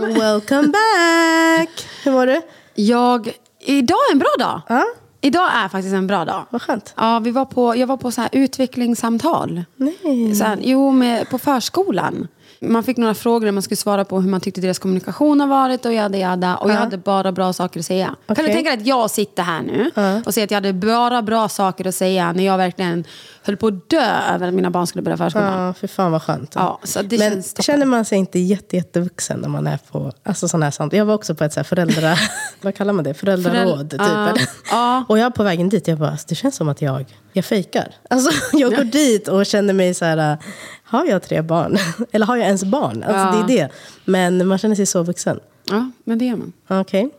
Welcome back! Hur mår du? Jag, idag är en bra dag. Ja, Idag är faktiskt en bra dag. vad skönt. Ja, vi var på, jag var på så här utvecklingssamtal. Nej. Så här, jo, med, på förskolan. Man fick några frågor där man skulle svara på hur man tyckte deras kommunikation har varit och jada jada. Och jag hade bara bra saker att säga. Kan Okej. du tänka dig att jag sitter här nu och säger att jag hade bara bra saker att säga när jag verkligen höll på att dö över att mina barn skulle börja förskolan. Ja, för fan vad skönt. Ja, så det Men känns toppen. känner man sig inte jätte, jättevuxen när man är på alltså, sådana här samtal? Jag var också på ett så här föräldra... vad kallar man det? Föräldraråd, typ. Ja, eller? ja. Och jag på vägen dit, jag bara, alltså, det känns som att jag, jag fejkar. Alltså, jag går dit och känner mig så här, har jag tre barn? eller har jag ens barn? Alltså. Det är det. Men man känner sig så vuxen. Ja, men det gör man. Okej.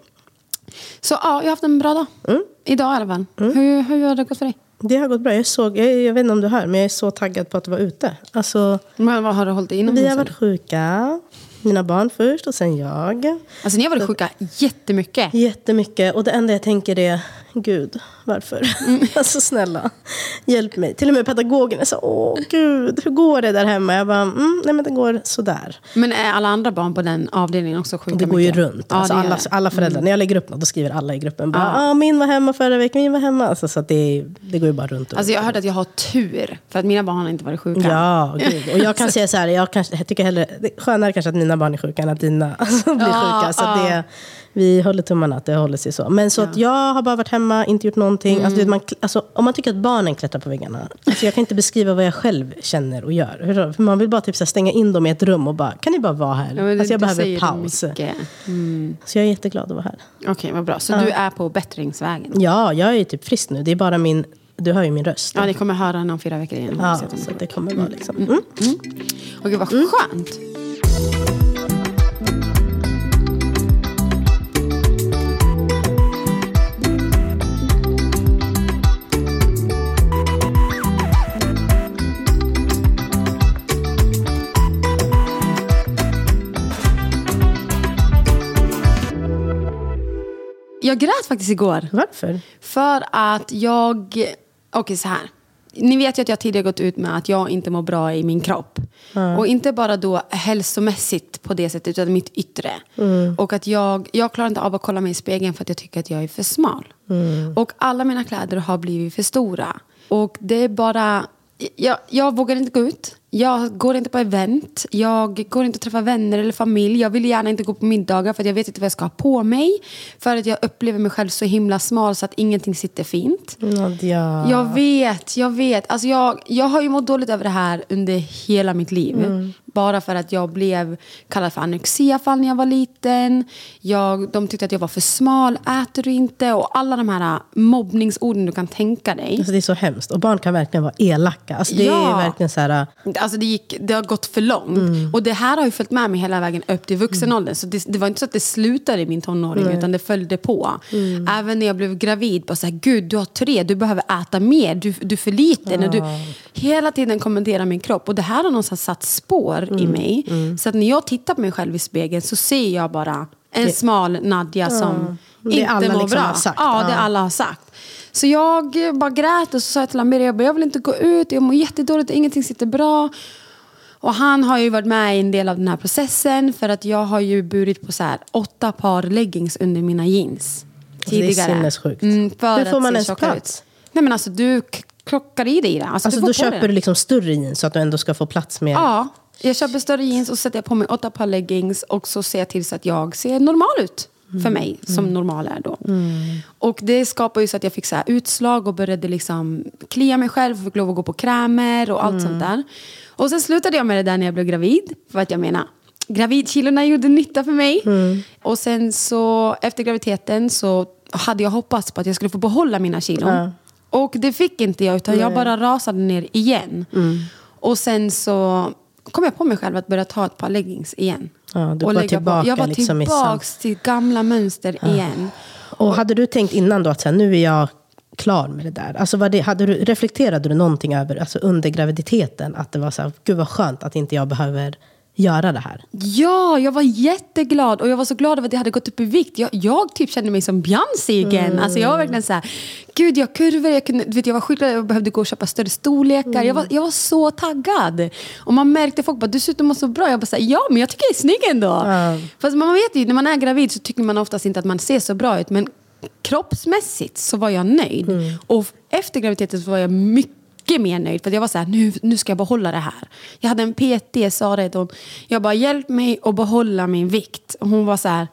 Så ja, jag har haft en bra dag. Mm. Idag i alla fall. Hur, hur har det gått för dig? Det har gått bra. Jag, såg, jag, jag vet inte om du hör, men jag är så taggad på att vara ute. Alltså, Men vad har du hållit inomhus? vi har varit sjuka. Mina barn först och sen jag. Alltså ni har varit sjuka jättemycket. Jättemycket. Och det enda jag tänker är, gud, varför? alltså snälla, hjälp mig. Till och med pedagogen är så, åh gud, hur går det där hemma? Jag bara, mm, nej men det går sådär. Men är alla andra barn på den avdelningen också sjuka Det går ju mycket? runt. Ja, alltså alla, alla föräldrar. När jag lägger upp något, då skriver alla i gruppen bara, Ja. ah, min var hemma förra veckan, min var hemma. Alltså, så det, det går ju bara runt. och Alltså jag hört att jag har tur. För att mina barn har inte varit sjuka. Ja, gud. Och jag kan säga så här, jag, kanske, jag tycker hellre, det är skönare kanske att mina barn är sjuka än att dina alltså, blir Ja, sjuka. Så ja. det, vi håller tummarna att det håller sig så. Men så att jag har bara varit hemma, inte gjort någonting. Alltså, Mm. vet, man, alltså, om man tycker att barnen klättrar på väggarna. Alltså, jag kan inte beskriva vad jag själv känner och gör. Hur- För man vill bara typ, så här, stänga in dem i ett rum och bara, kan ni bara vara här? Ja, men alltså, jag behöver paus. Mm. Så jag är jätteglad att vara här. Okej, vad bra. Så du är på bättringsvägen? Ja, jag är typ frisk nu. Det är bara min, du hör ju min röst. Ja, ni kommer höra den om fyra veckor igen. Ja, så det kommer vara liksom. Mm. Okej, vad skönt. Jag grät faktiskt igår. Varför? För att jag... Okej, så här. Ni vet ju att jag tidigare gått ut med att jag inte mår bra i min kropp. Och inte bara då hälsomässigt på det sättet, utan mitt yttre. Och att jag, jag klarar inte av att kolla mig i spegeln för att jag tycker att jag är för smal. Och alla mina kläder har blivit för stora. Och det är bara... Jag, jag vågar inte gå ut. Jag går inte på event. Jag går inte och träffar vänner eller familj. Jag vill gärna inte gå på middagar för att jag vet inte vad jag ska ha på mig. För att jag upplever mig själv så himla smal så att ingenting sitter fint. Nadja. Jag vet, jag vet. Alltså jag, jag har ju mått dåligt över det här under hela mitt liv. Mm. Bara för att jag blev kallad för anorexia-fall när jag var liten. Jag, de tyckte att jag var för smal, äter du inte? Och alla de här mobbningsorden du kan tänka dig. Alltså det är så hemskt. Och barn kan verkligen vara elaka. Alltså det Ja. är verkligen så här... Alltså det, gick, det har gått för långt. Mm. Och det här har ju följt med mig hela vägen upp till vuxenåldern. Så det, det var inte så att det slutade i min tonåring, utan det följde på. Mm. Även när jag blev gravid, bara så här, gud du har tre, du behöver äta mer, du, du är för liten. Och du, hela tiden kommentera min kropp. Och det här har någonstans satt spår i Mm. mig. Så att när jag tittar på mig själv i spegeln så ser jag bara en smal Nadja som Det inte alla mår liksom bra. har sagt. Ja, det Ja. alla har sagt. Så jag bara grät och så sa jag till Amir, jag, bara, jag vill inte gå ut, jag mår jättedåligt, ingenting sitter bra. Och han har ju varit med i en del av den här processen för att jag har ju burit på så här åtta par leggings under mina jeans. det är Tidigare. sinnessjukt. Mm, Hur får man ens plats? ut. Nej men alltså du klockar i dig det. Alltså, Alltså du då köper det. du liksom större jeans så att du ändå ska få plats med... Ja, jag köper större jeans och sätter på mig åtta par leggings och så ser jag till så att jag ser normal ut. För mig, som normal är då. Och det skapar ju så att jag fick så här utslag och började liksom klia mig själv och fick lov att gå på krämer och allt sånt där. Och sen slutade jag med det där när jag blev gravid. För att jag menar, gravidkilorna gjorde nytta för mig. Och sen så efter graviditeten så hade jag hoppats på att jag skulle få behålla mina kilon. Och det fick inte jag utan jag bara rasade ner igen. Och sen så kom jag på mig själv att börja ta ett par leggings igen. Ja, du var tillbaka Jag var liksom i tillbaks till gamla mönster igen. Och hade du tänkt innan då att så här, nu är jag klar med det där? Alltså var det, hade du, reflekterade du någonting över, alltså under graviditeten, att det var så här, gud vad skönt att inte jag behöver göra det här? Ja, jag var jätteglad och jag var så glad över att jag hade gått upp i vikt. Jag, jag typ kände mig som Beyoncé igen. Alltså jag var verkligen så här, gud jag kurvor, jag, kunde, du vet, jag var skitglad, jag behövde gå och köpa större storlekar. Jag, var, jag var så taggad. Och man märkte folk bara, du ser ut att må så bra. Jag bara så här, ja men jag tycker jag är snygg ändå. Fast man vet ju, när man är gravid så tycker man oftast inte att man ser så bra ut. Men kroppsmässigt så var jag nöjd. Och efter graviditeten så var jag mycket mycket mer nöjd. För jag var så här, nu, nu ska jag behålla det här. Jag hade en PT, sa det. Jag bara, hjälp mig att behålla min vikt. Och hon var så här,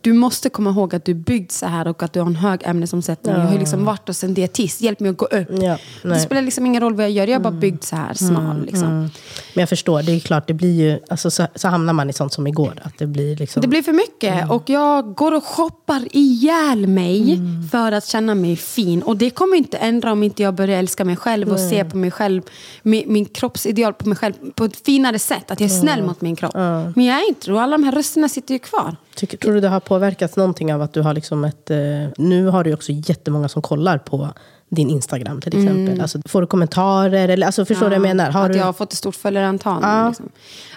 du måste komma ihåg att du är byggd så här och att du har en hög ämnesomsättning. Jag har liksom varit hos en dietist, hjälp mig att gå upp. Ja, det spelar liksom ingen roll vad jag gör, jag är bara byggd så här smal. Liksom. Men jag förstår, det är klart, det blir ju, alltså, så, så hamnar man i sånt som igår. Att det blir liksom... Det blir för mycket och jag går och shoppar ihjäl mig för att känna mig fin. Och det kommer inte ändra om inte jag börjar älska mig själv och se på mig själv, min, min kroppsideal på mig själv på ett finare sätt. Att jag är snäll mot min kropp. Men jag är inte det och alla de här rösterna sitter ju kvar. Tycker, tror du det har påverkats någonting av att du har liksom ett... Eh, nu har du också jättemånga som kollar på din Instagram till exempel. Alltså, får du kommentarer? Eller, alltså, förstår du vad jag menar? Har att du... jag har fått ett stort följarantal. Ja. Liksom.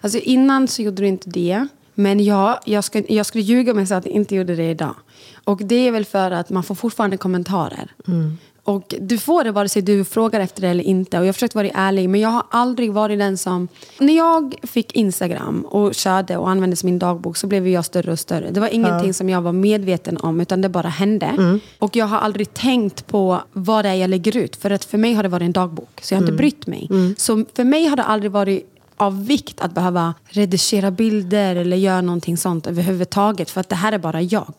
Alltså, innan så gjorde du inte det. Men ja, jag, ska, jag skulle ljuga om jag sa att jag inte gjorde det idag. Och det är väl för att man får fortfarande kommentarer. Mm. Och du får det vare sig du frågar efter det eller inte. Och jag har försökt vara ärlig, men jag har aldrig varit den som... När jag fick Instagram och körde och använde som min dagbok så blev jag större och större. Det var ingenting som jag var medveten om, utan det bara hände. Mm. Och jag har aldrig tänkt på vad det är jag lägger ut. För att för mig har det varit en dagbok, så jag har Mm. inte brytt mig. Så för mig har det aldrig varit av vikt att behöva redigera bilder eller göra någonting sånt överhuvudtaget. För att det här är bara jag.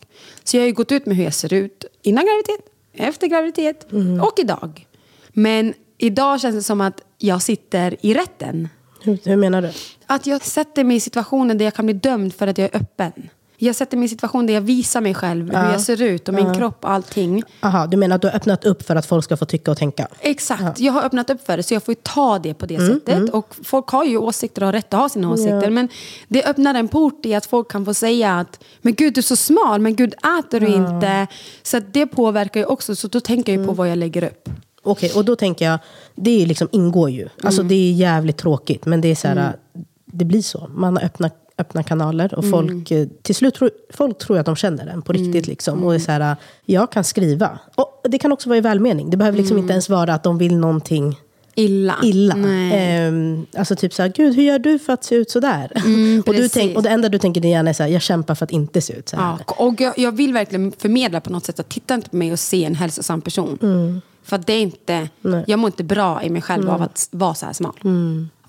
Så jag har ju gått ut med hur jag ser ut innan graviditet, efter graviditet Mm. och idag. Men idag känns det som att jag sitter i rätten. hur, hur menar du? Att jag sätter mig i situationer där jag kan bli dömd för att jag är öppen. Jag sätter mig i situationer där jag visar mig själv, hur jag ser ut och min kropp och allting. Aha, du menar att du har öppnat upp för att folk ska få tycka och tänka? Exakt, jag har öppnat upp för det så jag får ju ta det på det sättet. Och folk har ju åsikter och har rätt att ha sina åsikter. Men det öppnar en port i att folk kan få säga att men gud du är så smal, men gud äter du inte? Så det påverkar ju också, så då tänker jag ju på vad jag lägger upp. Okej, och då tänker jag, det är liksom, ingår ju. Alltså det är jävligt tråkigt, men det är så här, det blir så. Man har öppna, öppna kanaler och folk, eh, till slut folk tror att de känner den på riktigt. Liksom. Och är så här, jag kan skriva. Och det kan också vara i välmening. Det behöver liksom inte ens vara att de vill någonting Illa. illa. Nej. Ehm, alltså typ så här, gud hur gör du för att se ut sådär? och, du tänk, och det enda du tänker i din hjärna är så här, jag kämpar för att inte se ut så här. Ja, och jag, jag vill verkligen förmedla på något sätt att titta inte på mig och se en hälsosam person. För att det är inte, jag mår inte bra i mig själv av att vara så här smal.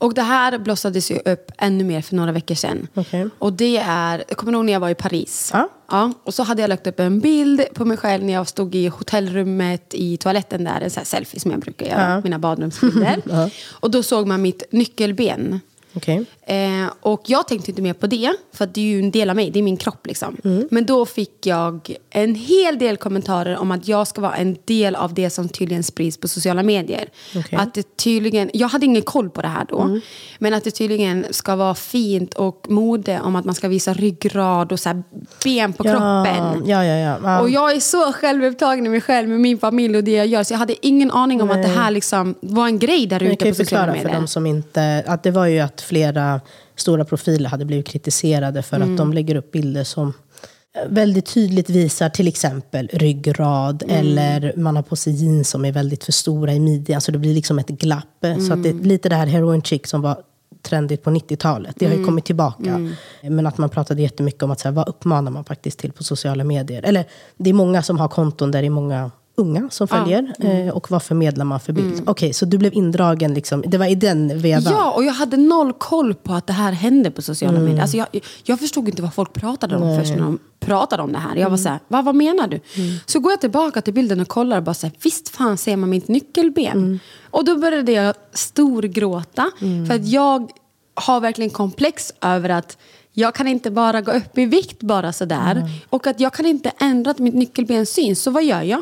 Och det här blossades ju upp ännu mer för några veckor sedan. Okej. Och det är, jag kommer ihåg när jag var i Paris. Ja. Ja, och så hade jag lagt upp en bild på mig själv när jag stod i hotellrummet i toaletten där, en sån här selfie som jag brukar göra, mina badrumsbilder. Och då såg man mitt nyckelben. Okej. Eh, och jag tänkte inte mer på det, för det är ju en del av mig, det är min kropp. Liksom. Mm. Men då fick jag en hel del kommentarer om att jag ska vara en del av det som tydligen sprids på sociala medier. Okej. Att det tydligen, jag hade ingen koll på det här då, Mm. men att det tydligen ska vara fint och mode om att man ska visa ryggrad och så här ben på kroppen. Ja, ja, ja. ja. Och jag är så självupptagen i mig själv med min familj och det jag gör. Så jag hade ingen aning om att det här liksom var en grej där jag ute kan på sociala förklara för medier. de som inte... Att det var ju att flera stora profiler hade blivit kritiserade för Mm. att de lägger upp bilder som väldigt tydligt visar till exempel ryggrad Mm. eller man har på sig jeans som är väldigt för stora i midjan så det blir liksom ett glapp. Så att det, Mm. lite det här heroin chic som var trendigt på 90-talet, det har Mm. ju kommit tillbaka. Men att man pratade jättemycket om att så här, vad uppmanar man faktiskt till på sociala medier? Eller det är många som har konton där det är många unga som följer. Mm. Eh, och vad förmedlar man för bild? Okej, så du blev indragen, liksom, det var i den vevan? Ja, och jag hade noll koll på att det här hände på sociala Mm. medier. Alltså jag, jag förstod inte vad folk pratade om först när de pratade om det här. Jag Mm. var så här, vad, vad menar du? Så går jag tillbaka till bilden och kollar och bara så här, visst fan ser man mitt nyckelben? Mm. Och då började jag storgråta. För att jag har verkligen komplex över att jag kan inte bara gå upp i vikt bara sådär. Och att jag kan inte ändra att mitt nyckelben syns. Så vad gör jag?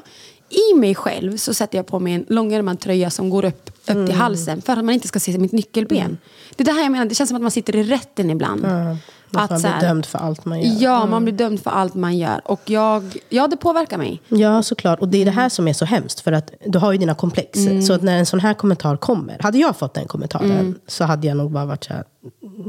I mig själv så sätter jag på mig en långärmad tröja som går upp, upp Mm. till halsen för att man inte ska se mitt nyckelben. Det är det här jag menar, det känns som att man sitter i rätten ibland. Att man blir här- dömd för allt man gör. Ja, man blir dömd för allt man gör. Och jag, ja, det påverkar mig. Ja, såklart. Och det är det här som är så hemskt. För att du har ju dina komplex. Så att när en sån här kommentar kommer. Hade jag fått den kommentaren så hade jag nog bara varit så här.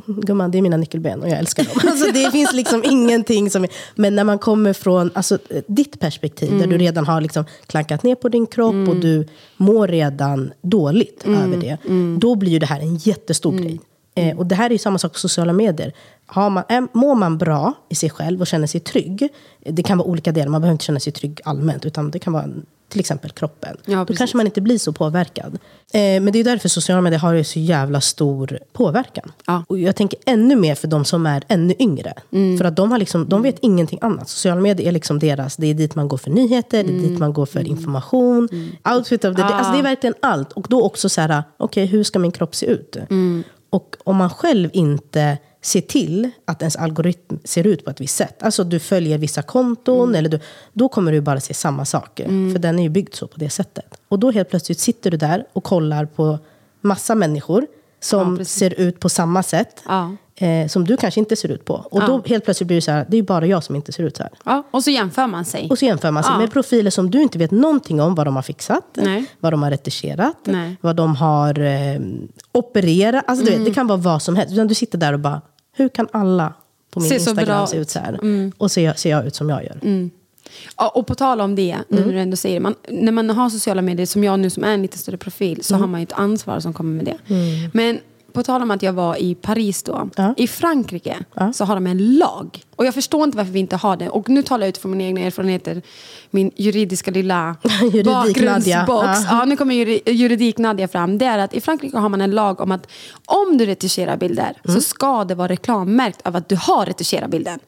Gumman, det är mina nyckelben och jag älskar dem. Alltså, det finns liksom ingenting som... Är, men när man kommer från alltså, ditt perspektiv. Där du redan har liksom klankat ner på din kropp. Och du mår redan dåligt över det. Då blir ju det här en jättestor grej. Eh, och det här är ju samma sak på sociala medier. Har man, är, mår man bra i sig själv och känner sig trygg. eh, Det kan vara olika delar, man behöver inte känna sig trygg allmänt. Utan det kan vara till exempel kroppen. Ja, Då kanske man inte blir så påverkad. Eh, men det är därför sociala medier har ju så jävla stor påverkan. Ja. Och jag tänker ännu mer för de som är ännu yngre. Mm. För att de, har liksom, de vet ingenting annat. Sociala medier är liksom deras, det är dit man går för nyheter, det är dit man går för information. Outfit of the day. Alltså det är verkligen allt. Och då också så här, okej hur ska min kropp se ut? Och om man själv inte ser till att ens algoritm ser ut på ett visst sätt. Alltså du följer vissa konton, eller du, då kommer du bara se samma saker. För den är ju byggd så på det sättet. Och då helt plötsligt sitter du där och kollar på massa människor som Ja, ser ut på samma sätt. Ja. Eh, som du kanske inte ser ut på. Och då helt plötsligt blir det så här, det är ju bara jag som inte ser ut så här. Ja, och så jämför man sig. Och så jämför man sig Ja. med profiler som du inte vet någonting om vad de har fixat, Nej. vad de har retuscherat, Nej. vad de har eh, opererat. Alltså, du vet, Mm. det kan vara vad som helst. Utan du sitter där och bara, hur kan alla på min Ser Instagram se ut så här? Mm. Och ser jag, ser jag ut som jag gör? Ja, och på tal om det, nu Mm. när du ändå säger det. Man, när man har sociala medier, som jag nu som är en lite större profil, så Mm. har man ju ett ansvar som kommer med det. Men på tal om att jag var i Paris då. Ja. I Frankrike Ja. så har de en lag. Och jag förstår inte varför vi inte har det. Och nu talar jag utifrån mina egna erfarenheter. Min juridiska lilla bakgrundsbox. Nadja. Ja. nu kommer juri, juridik Nadja fram. Det är att i Frankrike har man en lag om att om du retuscherar bilder Mm. så ska det vara reklammärkt av att du har retuscherat bilden.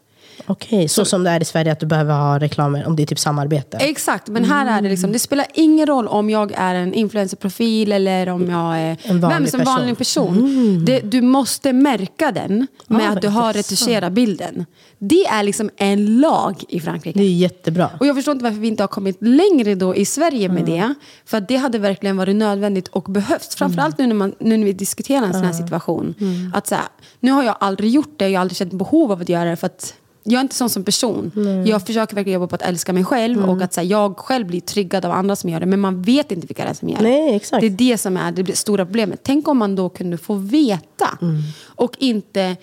Okej, så som det är i Sverige att du behöver ha reklamer om det är typ samarbete? Exakt, men här är det liksom, det spelar ingen roll om jag är en influencerprofil eller om jag är En vanlig vem som person. vanlig person. Det, du måste märka den med Ah, att du har retuscherat bilden. Det är liksom en lag i Frankrike. Det är jättebra. Och jag förstår inte varför vi inte har kommit längre då i Sverige med det. För att det hade verkligen varit nödvändigt och behövts. Framförallt nu när, man, nu när vi diskuterar en sån här situation. Att så här, nu har jag aldrig gjort det, jag har aldrig känt behov av att göra det. För att jag är inte sån som person. Jag försöker verkligen jobba på att älska mig själv. Och att så här, jag själv blir tryggad av andra som gör det. Men man vet inte vilka det är som gör det. Nej, exakt. Det är det som är det stora problemet. Tänk om man då kunde få veta. Och inte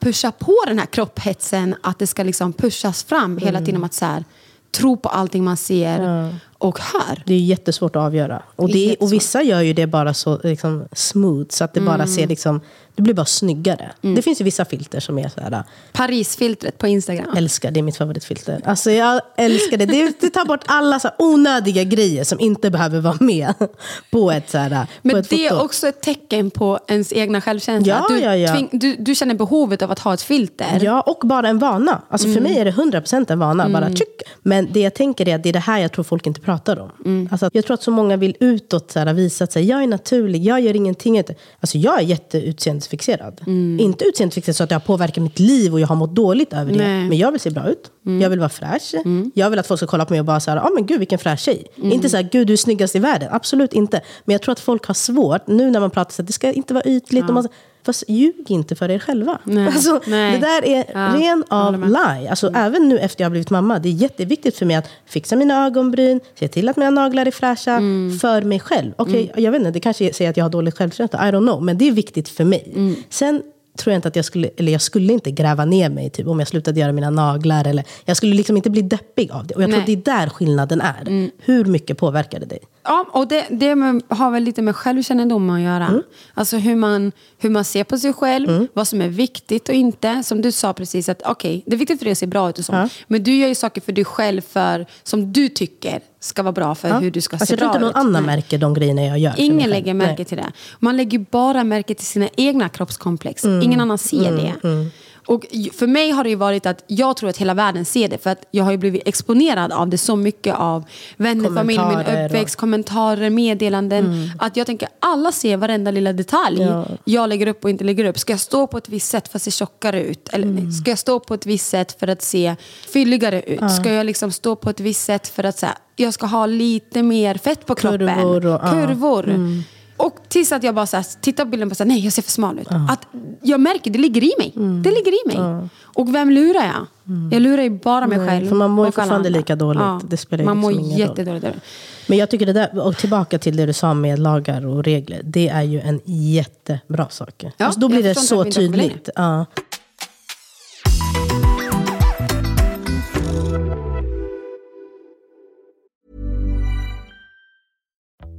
pusha på den här kropphetsen. Att det ska liksom pushas fram hela tiden. om Att så här, tro på allting man ser och hör. Det är jättesvårt att avgöra. Och, Det det, och vissa gör ju det bara så liksom, smooth, så att det bara ser liksom, det blir bara snyggare. Det finns ju vissa filter som är så här, Parisfiltret på Instagram. älskar, det är mitt favoritfilter. Alltså jag älskar det. Det, det tar bort alla så onödiga grejer som inte behöver vara med på ett, så här, på Men ett det är foto. också ett tecken på ens egna självkänsla. Ja, du, ja, ja. tving- du, du känner behovet av att ha ett filter. Ja, och bara en vana. Alltså För mig är det 100% en vana. Bara tjuck. Men det jag tänker är att det är det här jag tror folk inte pratar om. Alltså, jag tror att så många vill utåt så här, visa att så här, jag är naturlig, jag gör ingenting. Alltså, jag är jätteutseendefixerad. Inte utseendefixerad så att det har påverkat mitt liv och jag har mått dåligt över det. Nej. Men jag vill se bra ut. Jag vill vara fräsch. Jag vill att folk ska kolla på mig och bara här, ah, men gud vilken fräsch tjej. Inte så här, gud du är snyggast i världen. Absolut inte. Men jag tror att folk har svårt, nu när man pratar så att det ska inte vara ytligt. Och man, fast ljug inte för er själva. Nej. Alltså, Nej. Det där är Ja, ren av lie. Alltså, Även nu efter jag har blivit mamma. Det är jätteviktigt för mig att fixa mina ögonbryn, se till att mina naglar är fräscha Mm. för mig själv. Okej, Jag vet inte, det kanske säger att jag har dålig självkänsla. I don't know. Men det är viktigt för mig. Mm. Sen tror jag inte att jag skulle, eller jag skulle inte gräva ner mig typ, om jag slutade göra mina naglar. Eller, jag skulle liksom inte bli deppig av det. Och jag tror Nej. Mm. att det är där skillnaden är. Hur mycket påverkar det dig? Ja, och det, det har väl lite med självkännedom att göra. Mm. Alltså hur man, hur man ser på sig själv, vad som är viktigt och inte. Som du sa precis, att okej, det är viktigt för dig att se bra ut och så. Ja. Men du gör ju saker för dig själv för, som du tycker ska vara bra för hur du ska alltså, se jag tror bra inte någon ut. annan Nej. märker de grejerna jag gör. Ingen lägger märke Nej. till det. Man lägger bara märke till sina egna kroppskomplex. Mm. Ingen annan ser det. Och för mig har det varit att jag tror att hela världen ser det. För att jag har ju blivit exponerad av det så mycket av vänner, familj, min Kommentarer och- uppväxt, kommentarer, meddelanden. Att jag tänker alla ser varenda lilla detalj Ja. jag lägger upp och inte lägger upp. Ska jag stå på ett visst sätt för att se tjockare ut? Eller Mm. ska jag stå på ett visst sätt för att se fylligare ut? Ska jag liksom stå på ett visst sätt för att så här, jag ska ha lite mer fett på kroppen? Kurvor och- ja. Kurvor. Och tills att jag bara så här, tittar på bilden och bara nej jag ser för smal ut. Att jag märker, det ligger i mig. Mm. Det ligger i mig. Och vem lurar jag? Jag lurar ju bara mig Nej, själv. för man mår ju fortfarande lika dåligt. Det spelar man liksom mår ingen roll. jättedåligt. det. Men jag tycker det där, och tillbaka till det du sa med lagar och regler. Det är ju en jättebra sak. Ja, alltså då blir det så tydligt. Ja.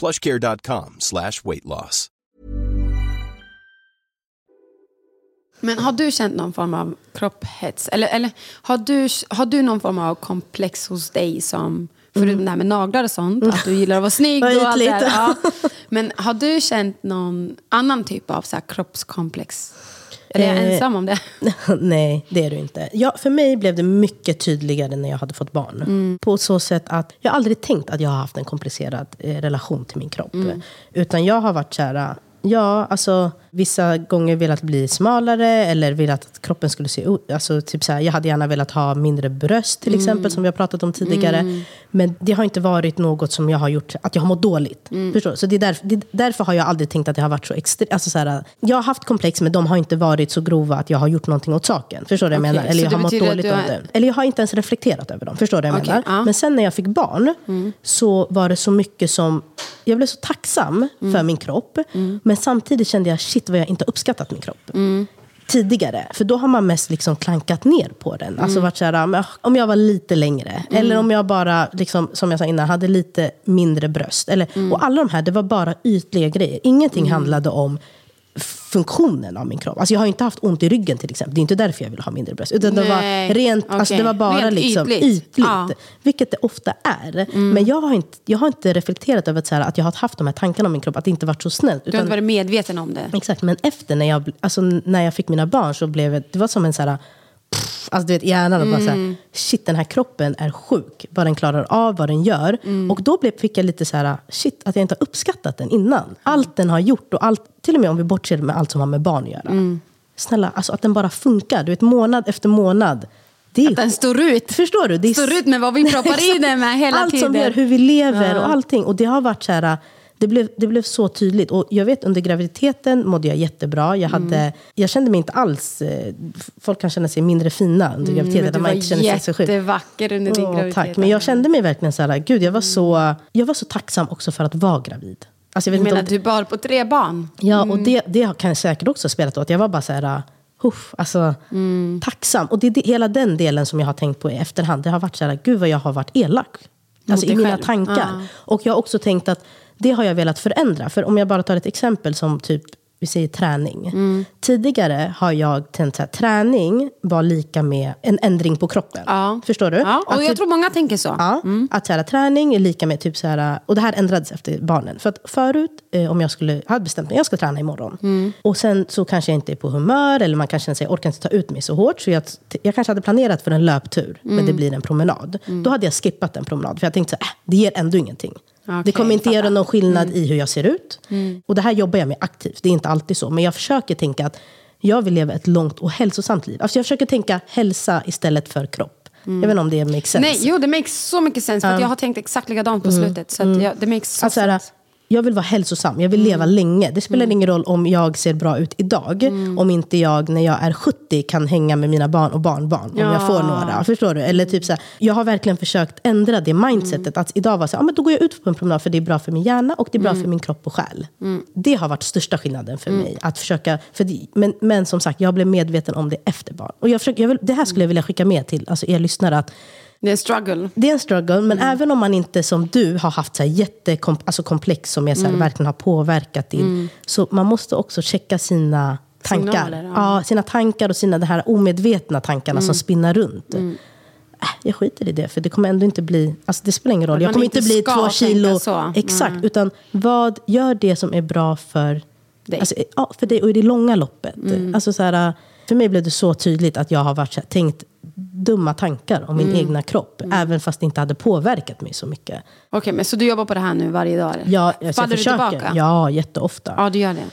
plushcare.com slash weight loss. Men har du känt någon form av kropphets? Eller, eller har, du, har du någon form av komplex hos dig som, förutom det här med naglar och sånt, att du gillar att vara snygg och allt det här. Ja. Men har du känt någon annan typ av så här kroppskomplex? Är jag Eh, ensam om det? Nej, det är du inte. Ja, för mig blev det mycket tydligare när jag hade fått barn. Mm. På så sätt att jag aldrig tänkt att jag har haft en komplicerad eh, relation till min kropp. Mm. Utan jag har varit så här, ja, alltså vissa gånger velat bli smalare eller velat att kroppen skulle se ut. Alltså, typ så här, jag hade gärna velat ha mindre bröst till Mm. exempel, som vi har pratat om tidigare. Men det har inte varit något som jag har gjort, att jag har mått dåligt. Mm. Förstår? Så det är därför, det, därför har jag aldrig tänkt att det har varit så extremt. Alltså, så här, jag har haft komplex, men de har inte varit så grova att jag har gjort någonting åt saken. Förstår du vad jag menar? Eller så jag har mått dåligt du om har- det. Eller jag har inte ens reflekterat över dem. Förstår du vad jag Okej, menar? ja. Men sen när jag fick barn så var det så mycket som... Jag blev så tacksam för min kropp. Men samtidigt kände jag, shit vad jag inte uppskattat min kropp. Tidigare. För då har man mest liksom klankat ner på den. Alltså varit så här, om jag var lite längre. Eller om jag bara, liksom, som jag sa innan, hade lite mindre bröst. Eller, Och alla de här, det var bara ytliga grejer. Ingenting handlade om funktionen av min kropp. Alltså jag har inte haft ont i ryggen till exempel. Det är inte därför jag vill ha mindre bröst. Utan det var rent, alltså okej. det var bara Rent liksom ytligt. ytligt. Ja. Mm. Vilket det ofta är. Men jag har, inte, jag har inte reflekterat över att, så här, att jag har haft de här tankarna om min kropp. Att det inte varit så snällt. Du har inte varit medveten om det? Exakt, men efter när jag, alltså, när jag fick mina barn så blev det, det var som en så här, pff, alltså du vet hjärnan och bara så Mm. här, shit den här kroppen är sjuk. Vad den klarar av, vad den gör. Mm. Och då blev, fick jag lite så här, shit att jag inte har uppskattat den innan. Allt den har gjort och allt, till och med om vi bortser med allt som har med barn att göra. Mm. Snälla, alltså att den bara funkar. Du vet månad efter månad. Det är, Den står ut. Förstår du? Det är Står ut med vad vi proppar i den med hela allt tiden. som gör hur vi lever och allting. Och det har varit så här, det blev, det blev så tydligt. Och jag vet under graviditeten mådde jag jättebra. Jag, hade, Mm. jag kände mig inte alls, eh, folk kan känna sig mindre fina under graviditeten. Mm, Men du var inte känner sig jättevacker under din Åh, graviditet. tack. Men jag kände mig verkligen så här, gud jag var så, jag var så tacksam också för att vara gravid. Alltså, jag Du vet inte menar att du bar på tre barn? Ja, och det, det kan säkert också ha spelat åt. Jag var bara så här, huff, alltså, tacksam. Och det är hela den delen som jag har tänkt på i efterhand. Det har varit så här, gud vad jag har varit elak. Alltså i mina själv. tankar. Ja. Och jag har också tänkt att det har jag velat förändra. För om jag bara tar ett exempel som typ, vi säger träning. Mm. Tidigare har jag tänkt att träning var lika med en ändring på kroppen. Ja. Förstår du? Ja, och Att jag typ- tror många tänker så. Ja, att så här, träning är lika med typ så här, och det här ändrades efter barnen. För att förut, eh, om jag skulle, hade bestämt mig, jag ska träna imorgon. Och sen så kanske jag inte är på humör, eller man kan känna sig, jag orkar inte ta ut mig så hårt. Så jag, jag kanske hade planerat för en löptur, men det blir en promenad. Då hade jag skippat en promenad, för jag tänkte så här, äh, det ger ändå ingenting. Okej, det kommer inte göra någon skillnad i hur jag ser ut. Och det här jobbar jag med aktivt, det är inte alltid så. Men jag försöker tänka att jag vill leva ett långt och hälsosamt liv. Alltså jag försöker tänka hälsa istället för kropp. Jag vet inte om det makes sense. Nej, jo, det makes så mycket sens. För jag har tänkt exakt likadant på slutet. Så att jag, det makes så Alltså, här, sens. Jag vill vara hälsosam, jag vill leva länge. Det spelar ingen roll om jag ser bra ut idag. Om inte jag när jag är 70 kan hänga med mina barn och barnbarn. Om jag får några. Förstår du? Eller typ så här, jag har verkligen försökt ändra det mindsetet. Att idag vara så här, ah, men då går jag ut på en promenad för det är bra för min hjärna och det är bra för min kropp och själ. Det har varit största skillnaden för mig. Att försöka, för det, men, men som sagt, jag blev medveten om det efter barn. Och jag försöker, jag vill, det här skulle jag vilja skicka med till alltså er lyssnare. Att Det är en struggle. det är en struggle, men även om man inte som du har haft så här jättekomplex alltså komplex som är så här, verkligen har påverkat din. Så man måste också checka sina tankar. Signaler, ja. ja. sina tankar och sina det här omedvetna tankarna som spinnar runt. Äh, jag skiter i det, för det kommer ändå inte bli... Alltså det spelar ingen roll. Jag kommer inte bli två kilo. så. Exakt. Utan vad gör det som är bra för Dig. Alltså, ja, för dig och i det långa loppet. Alltså, så här, för mig blev det så tydligt att jag har varit, här, tänkt dumma tankar om min egna kropp. Även fast det inte hade påverkat mig så mycket. Okej, men så du jobbar på det här nu varje dag? eller? Ja, alltså, jag Faller du försöker. tillbaka? Ja, jätteofta. Ja, du gör det.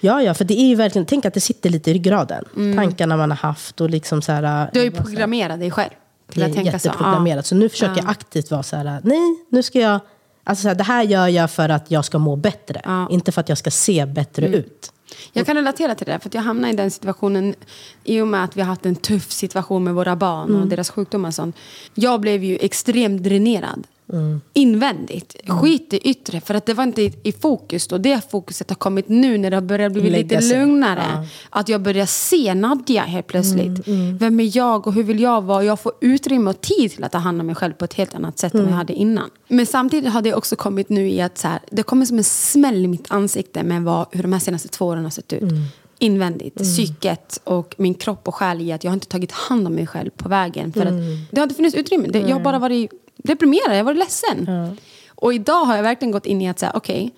Ja, ja, för det är ju verkligen, tänk att det sitter lite i ryggraden. Tankarna man har haft och liksom så här. Mm. Du har ju så programmerat dig själv. Det är så. jätteprogrammerat. Så nu försöker jag aktivt vara så här, nej, nu ska jag... Alltså så här, det här gör jag för att jag ska må bättre. Ja. Mm. Inte för att jag ska se bättre ut. Jag kan relatera till det, för jag hamnade i den situationen i och med att vi har haft en tuff situation med våra barn Mm. och deras sjukdomar och sånt. Jag blev ju extremt dränerad. Mm. Invändigt. Skit i yttre, för att det var inte i, i fokus då. Det fokuset har kommit nu när det har börjat bli lite lugnare. Ja. Mm, Att jag börjar se Nadja helt plötsligt. Vem är jag och hur vill jag vara? Jag får utrymme och tid till att ta hand om mig själv på ett helt annat sätt än Mm. jag hade innan. Men samtidigt har det också kommit nu i att så här, det kommer som en smäll i mitt ansikte med vad, hur de här senaste två åren har sett ut. Mm. Invändigt, psyket och min kropp och själ i att jag har inte tagit hand om mig själv på vägen. För att det har inte funnits utrymme. Det, jag har bara varit deprimerad, jag varit ledsen. Och idag har jag verkligen gått in i att säga, okej,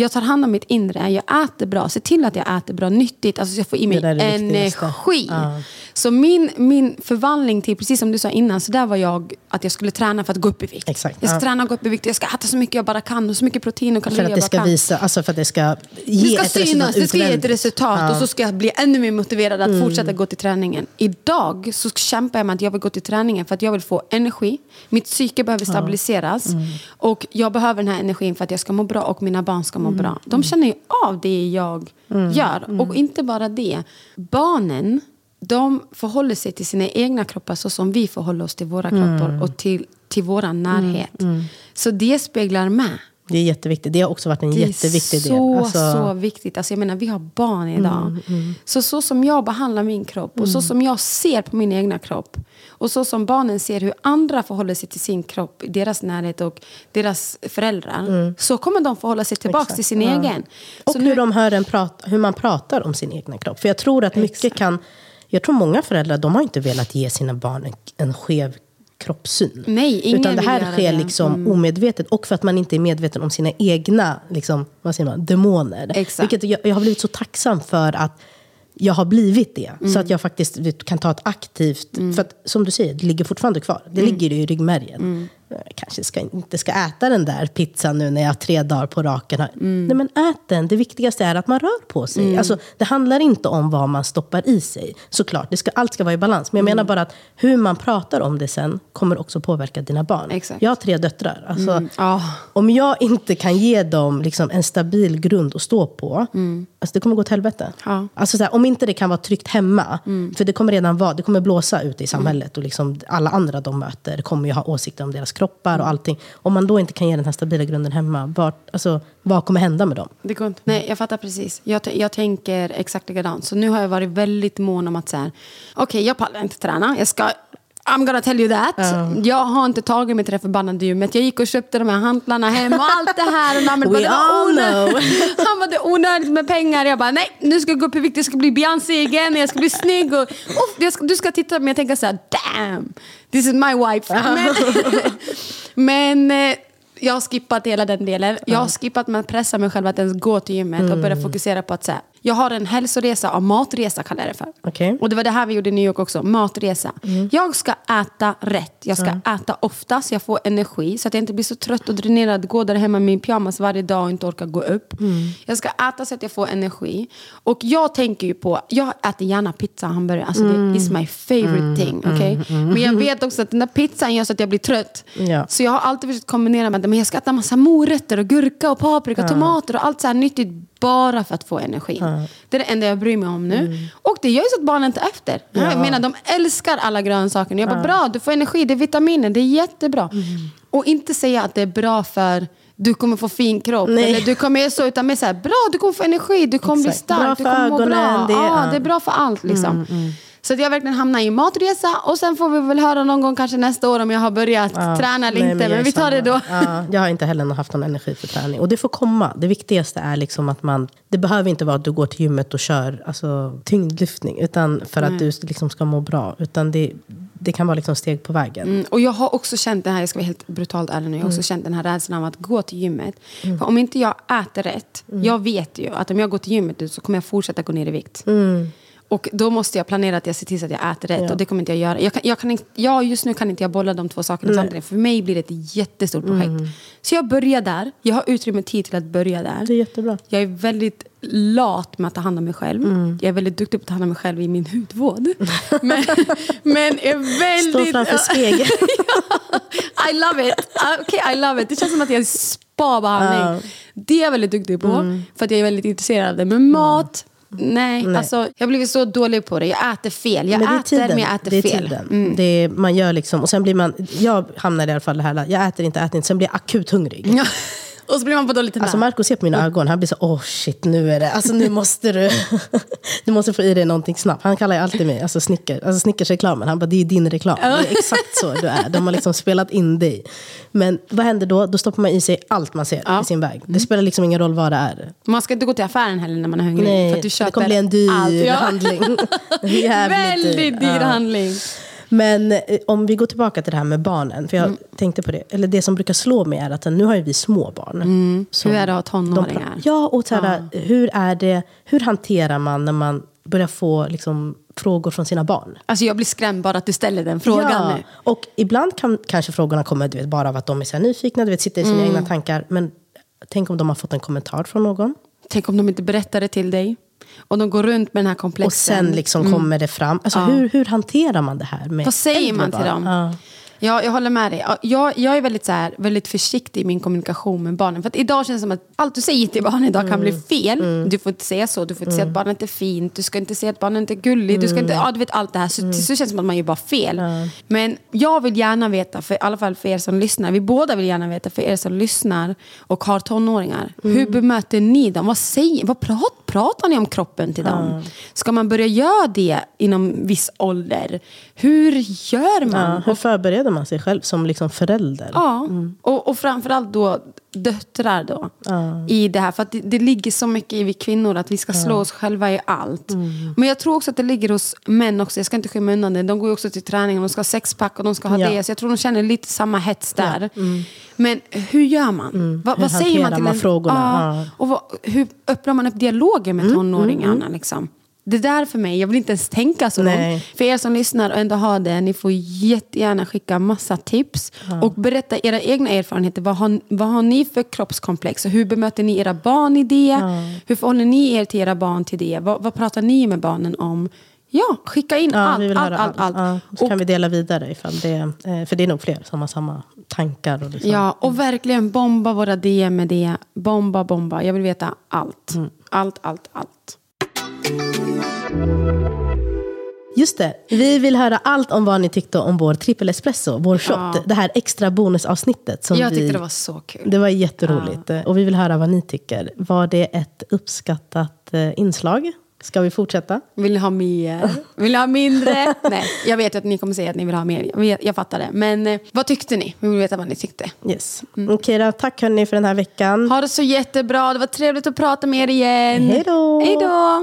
jag tar hand om mitt inre, jag äter bra, se till att jag äter bra, nyttigt, alltså så jag får i mig Det det energi. Ja. Så min, min förvandling till, precis som du sa innan, så där var jag att jag skulle träna för att gå upp i vikt. Exakt, Jag ska ja. träna och gå upp i vikt, jag ska äta så mycket jag bara kan och så mycket protein och kalorier jag det bara ska kan. visa, alltså för att det ska Det ge ska ett synas, resultat det ska ge ett resultat Ja. och så ska jag bli ännu mer motiverad att Mm. fortsätta gå till träningen. Idag så kämpar jag med att jag vill gå till träningen för att jag vill få energi. Mitt psyke behöver stabiliseras. Mm. Och jag behöver den här energin för att jag ska må bra och mina barn ska må Mm. bra. De känner ju av det jag gör. Mm. Och inte bara det. Barnen, de förhåller sig till sina egna kroppar så som vi förhåller oss till våra Mm. kroppar och till, till våran närhet. Så det speglar med. Det är jätteviktigt. Det har också varit en Det är jätteviktig så, del. Alltså, så viktigt. Alltså jag menar, vi har barn idag. Mm, Så, så som jag behandlar min kropp och så som jag ser på min egna kropp och så som barnen ser hur andra förhåller sig till sin kropp, deras närhet och deras föräldrar. Så kommer de förhålla sig tillbaka Mm. Till sin ja. egen. Och så hur, de hör en prata, hur man pratar om sin egna kropp. För jag tror att mycket Exakt. kan... Jag tror många föräldrar de har inte velat ge sina barn en, en skev kroppssyn. Nej, ingen Utan det här sker det. Mm. liksom omedvetet. Och för att man inte är medveten om sina egna liksom, vad säger man, demoner. Exakt. Vilket jag, jag har blivit så tacksam för att jag har blivit det. Så Mm. att jag faktiskt kan ta ett aktivt... För att som du säger, det ligger fortfarande kvar. Det Mm. ligger i ryggmärgen. Jag kanske ska, inte ska äta den där pizzan nu när jag har tre dagar på raken. Mm. Nej men ät den. Det viktigaste är att man rör på sig. Alltså, det handlar inte om vad man stoppar i sig. Såklart, det ska, allt ska vara i balans. Men jag Mm. menar bara att hur man pratar om det sen kommer också påverka dina barn. Exakt. Jag har tre döttrar. Alltså, Ja. Om jag inte kan ge dem liksom en stabil grund att stå på, alltså det kommer gå till helvete. Ja. Alltså så här, om inte det kan vara tryggt hemma, för det kommer redan vara, det kommer blåsa ute i samhället och liksom alla andra de möter kommer ju ha åsikter om deras kroppar och allting. Om man då inte kan ge den här stabila grunden hemma, vart, alltså, vad kommer hända med dem? Det går inte. Nej, jag fattar precis. Jag, jag tänker exakt likadant. Så nu har jag varit väldigt mån om att säga, okej, jag pallar inte träna. Jag ska, I'm gonna tell you that. Jag har inte tagit mig till det förbannade gymmet. Jag gick och köpte de här hantlarna hem och allt det här. Och We bara, det var onödigt. Han bara, det är onödigt med pengar. Jag bara, nej, nu ska jag gå upp i vikt. Jag ska bli Beyoncé igen. Jag ska bli snygg. Och, och jag ska, du ska titta på mig och tänka så här, damn, this is my wife. Men, men eh, jag har skippat hela den delen. Jag har skippat med att pressa mig själv att ens gå till gymmet och börja fokusera på att säga, Jag har en hälsoresa av matresa kallar jag det för. Okej. Och det var det här vi gjorde i New York också, matresa. Jag ska äta rätt, jag ska äta ofta så jag får energi så att jag inte blir så trött och dränerad, gå där hemma med min pyjamas varje dag och inte orkar gå upp. Jag ska äta så att jag får energi. Och jag tänker ju på, jag äter gärna pizza och hamburgare, alltså det is my favorite thing. Okay? Men jag vet också att den där pizzan gör så att jag blir trött. Ja. Så jag har alltid försökt kombinera med att men jag ska äta massa morötter och gurka och paprika och tomater och allt så här nyttigt bara för att få energi. Det är det enda jag bryr mig om nu. Och det gör ju så att barnen tar efter. Jag menar, de älskar alla grönsaker. Jag bara, bra, du får energi, det är vitaminer, det är jättebra. Och inte säga att det är bra för du kommer få fin kropp. Nej. Eller du kommer göra så, utan mer så här, bra, du kommer få energi, du kommer Exakt. bli stark, du kommer må bra. det- ja, ja. det är bra för allt liksom. Så att jag verkligen hamnar i matresa och sen får vi väl höra någon gång kanske nästa år om jag har börjat Ja. träna eller Nej, inte. Men, är vi tar det då. Ja, jag har inte heller haft någon energi för träning. Och det får komma. Det viktigaste är liksom att man... Det behöver inte vara att du går till gymmet och kör alltså, tyngdlyftning. Utan för att du liksom ska må bra. Utan det, det kan vara liksom steg på vägen. Mm, och jag har också känt det här, jag ska vara helt brutalt ärlig nu, jag har också känt den här rädslan av att gå till gymmet. För om inte jag äter rätt, jag vet ju att om jag går till gymmet så kommer jag fortsätta gå ner i vikt. Och då måste jag planera att jag ser till så att jag äter rätt Ja. och det kommer inte jag göra. Jag kan, jag kan inte, jag, just nu kan inte jag bolla de två sakerna samtidigt. För mig blir det ett jättestort projekt. Så jag börjar där, jag har utrymme tid till att börja där. Det är jättebra. Jag är väldigt lat med att ta hand om mig själv. Mm. Jag är väldigt duktig på att ta hand om mig själv i min hudvård. men, men är väldigt... Stå framför spegeln. I love it. Uh, Okay, I love it. Det känns som att jag är spa-behandling. Det är jag väldigt duktig på. Mm. För att jag är väldigt intresserad av det. Men mat... Nej, alltså jag har blivit så dålig på det. Jag äter fel. Jag Men äter tiden. men jag äter det är fel. Tiden. Mm. Det är, man gör liksom, och sen blir man, jag hamnar i alla fall det här, jag äter inte, äter inte, sen blir jag akut hungrig. Ja. Och så blir man på dåligt humör. Alltså Marco ser på mina ögon, han blir så åh shit nu är det, alltså nu måste du, du måste få i dig någonting snabbt. Han kallar ju alltid mig, alltså Snickers, alltså Snickers-reklamen, han bara det är din reklam. Det är exakt så du är, de har liksom spelat in dig. Men vad händer då? Då stoppar man i sig allt man ser Ja. i sin väg. Det spelar liksom ingen roll vad det är. Man ska inte gå till affären heller när man är hungrig. för Nej, att du köper det kommer bli en dyr allt. Handling. Väldigt dyr Ja. handling. Men eh, om vi går tillbaka till det här med barnen. För jag Mm. tänkte på det. Eller det som brukar slå mig är att nu har ju vi små barn. Mm. Hur är det att ha tonåringar? Ja, och så här, hur är det, hur hanterar man när man börjar få liksom, frågor från sina barn? Alltså jag blir skrämd bara att du ställer den frågan ja, nu. och ibland kan kanske frågorna komma du vet, bara av att de är så nyfikna, du vet, sitter i sina Mm. egna tankar. Men tänk om de har fått en kommentar från någon. Tänk om de inte berättar det till dig. Och de går runt med den här komplexen. Och sen liksom kommer det fram. Alltså, hur, hur hanterar man det här med Vad säger man till dem? Ja. Ja, jag håller med dig. Ja, Jag, jag är väldigt, så här, väldigt försiktig i min kommunikation med barnen. För att idag känns det som att allt du säger till barnen idag kan bli Mm. fel. Du får inte säga så. Du får inte säga att barnet är fint. Du ska inte säga att barnet är gullig. Du ska inte, ja, du vet allt det här. Så, Mm. slut känns det som att man gör bara fel. Men jag vill gärna veta, för, i alla fall för er som lyssnar. Vi båda vill gärna veta, för er som lyssnar och har tonåringar. Mm. Hur bemöter ni dem? Vad, säger, vad prat, pratar ni om kroppen till dem? Ska man börja göra det inom viss ålder? Hur gör man? Ja, hur förbereder man sig själv som liksom förälder? Ja, och, och framförallt då döttrar då. I det här. För att det, det ligger så mycket i vi kvinnor att vi ska slå oss själva i allt. Men jag tror också att det ligger hos män också. Jag ska inte skymma undan det. De går ju också till träning och de ska ha sexpack och de ska ha Ja. det. Så jag tror de känner lite samma hets där. Men hur gör man? Vad, Hur vad säger man till man en, frågorna? Ja, Ja. Och vad, hur öppnar man upp dialoger med tonåringarna? Liksom? Det där för mig, jag vill inte ens tänka så Nej. långt. För er som lyssnar och ändå har det, ni får jättegärna skicka massa tips. Och berätta era egna erfarenheter. Vad har, vad har ni för kroppskomplex? Och hur bemöter ni era barn i det? Hur förhåller ni er till era barn till det? Vad, vad pratar ni med barnen om? Ja, skicka in Ja, allt, allt, allt, allt. Ja, så Och- kan vi dela vidare ifall det, eh, för det är nog fler som har samma tankar. Och liksom. Ja, och verkligen bomba våra DM med det. Bomba, bomba. Jag vill veta allt. Mm. Allt, allt, allt. Just det, vi vill höra allt om vad ni tyckte om vår trippel espresso, vår shot. Ja. Det här extra bonusavsnittet. Som Jag vi, tyckte det var så kul. Det var jätteroligt. Och vi vill höra vad ni tycker. Var det ett uppskattat eh, inslag? Ska vi fortsätta? Vill ni ha mer? Vill ni ha mindre? Nej, jag vet att ni kommer säga att ni vill ha mer. Jag, vet, jag fattar det. Men eh, vad tyckte ni? Vi vill veta vad ni tyckte. Yes. Okej då, tack hörni för den här veckan. Ha det så jättebra. Det var trevligt att prata med er igen. Hej då. Hej då.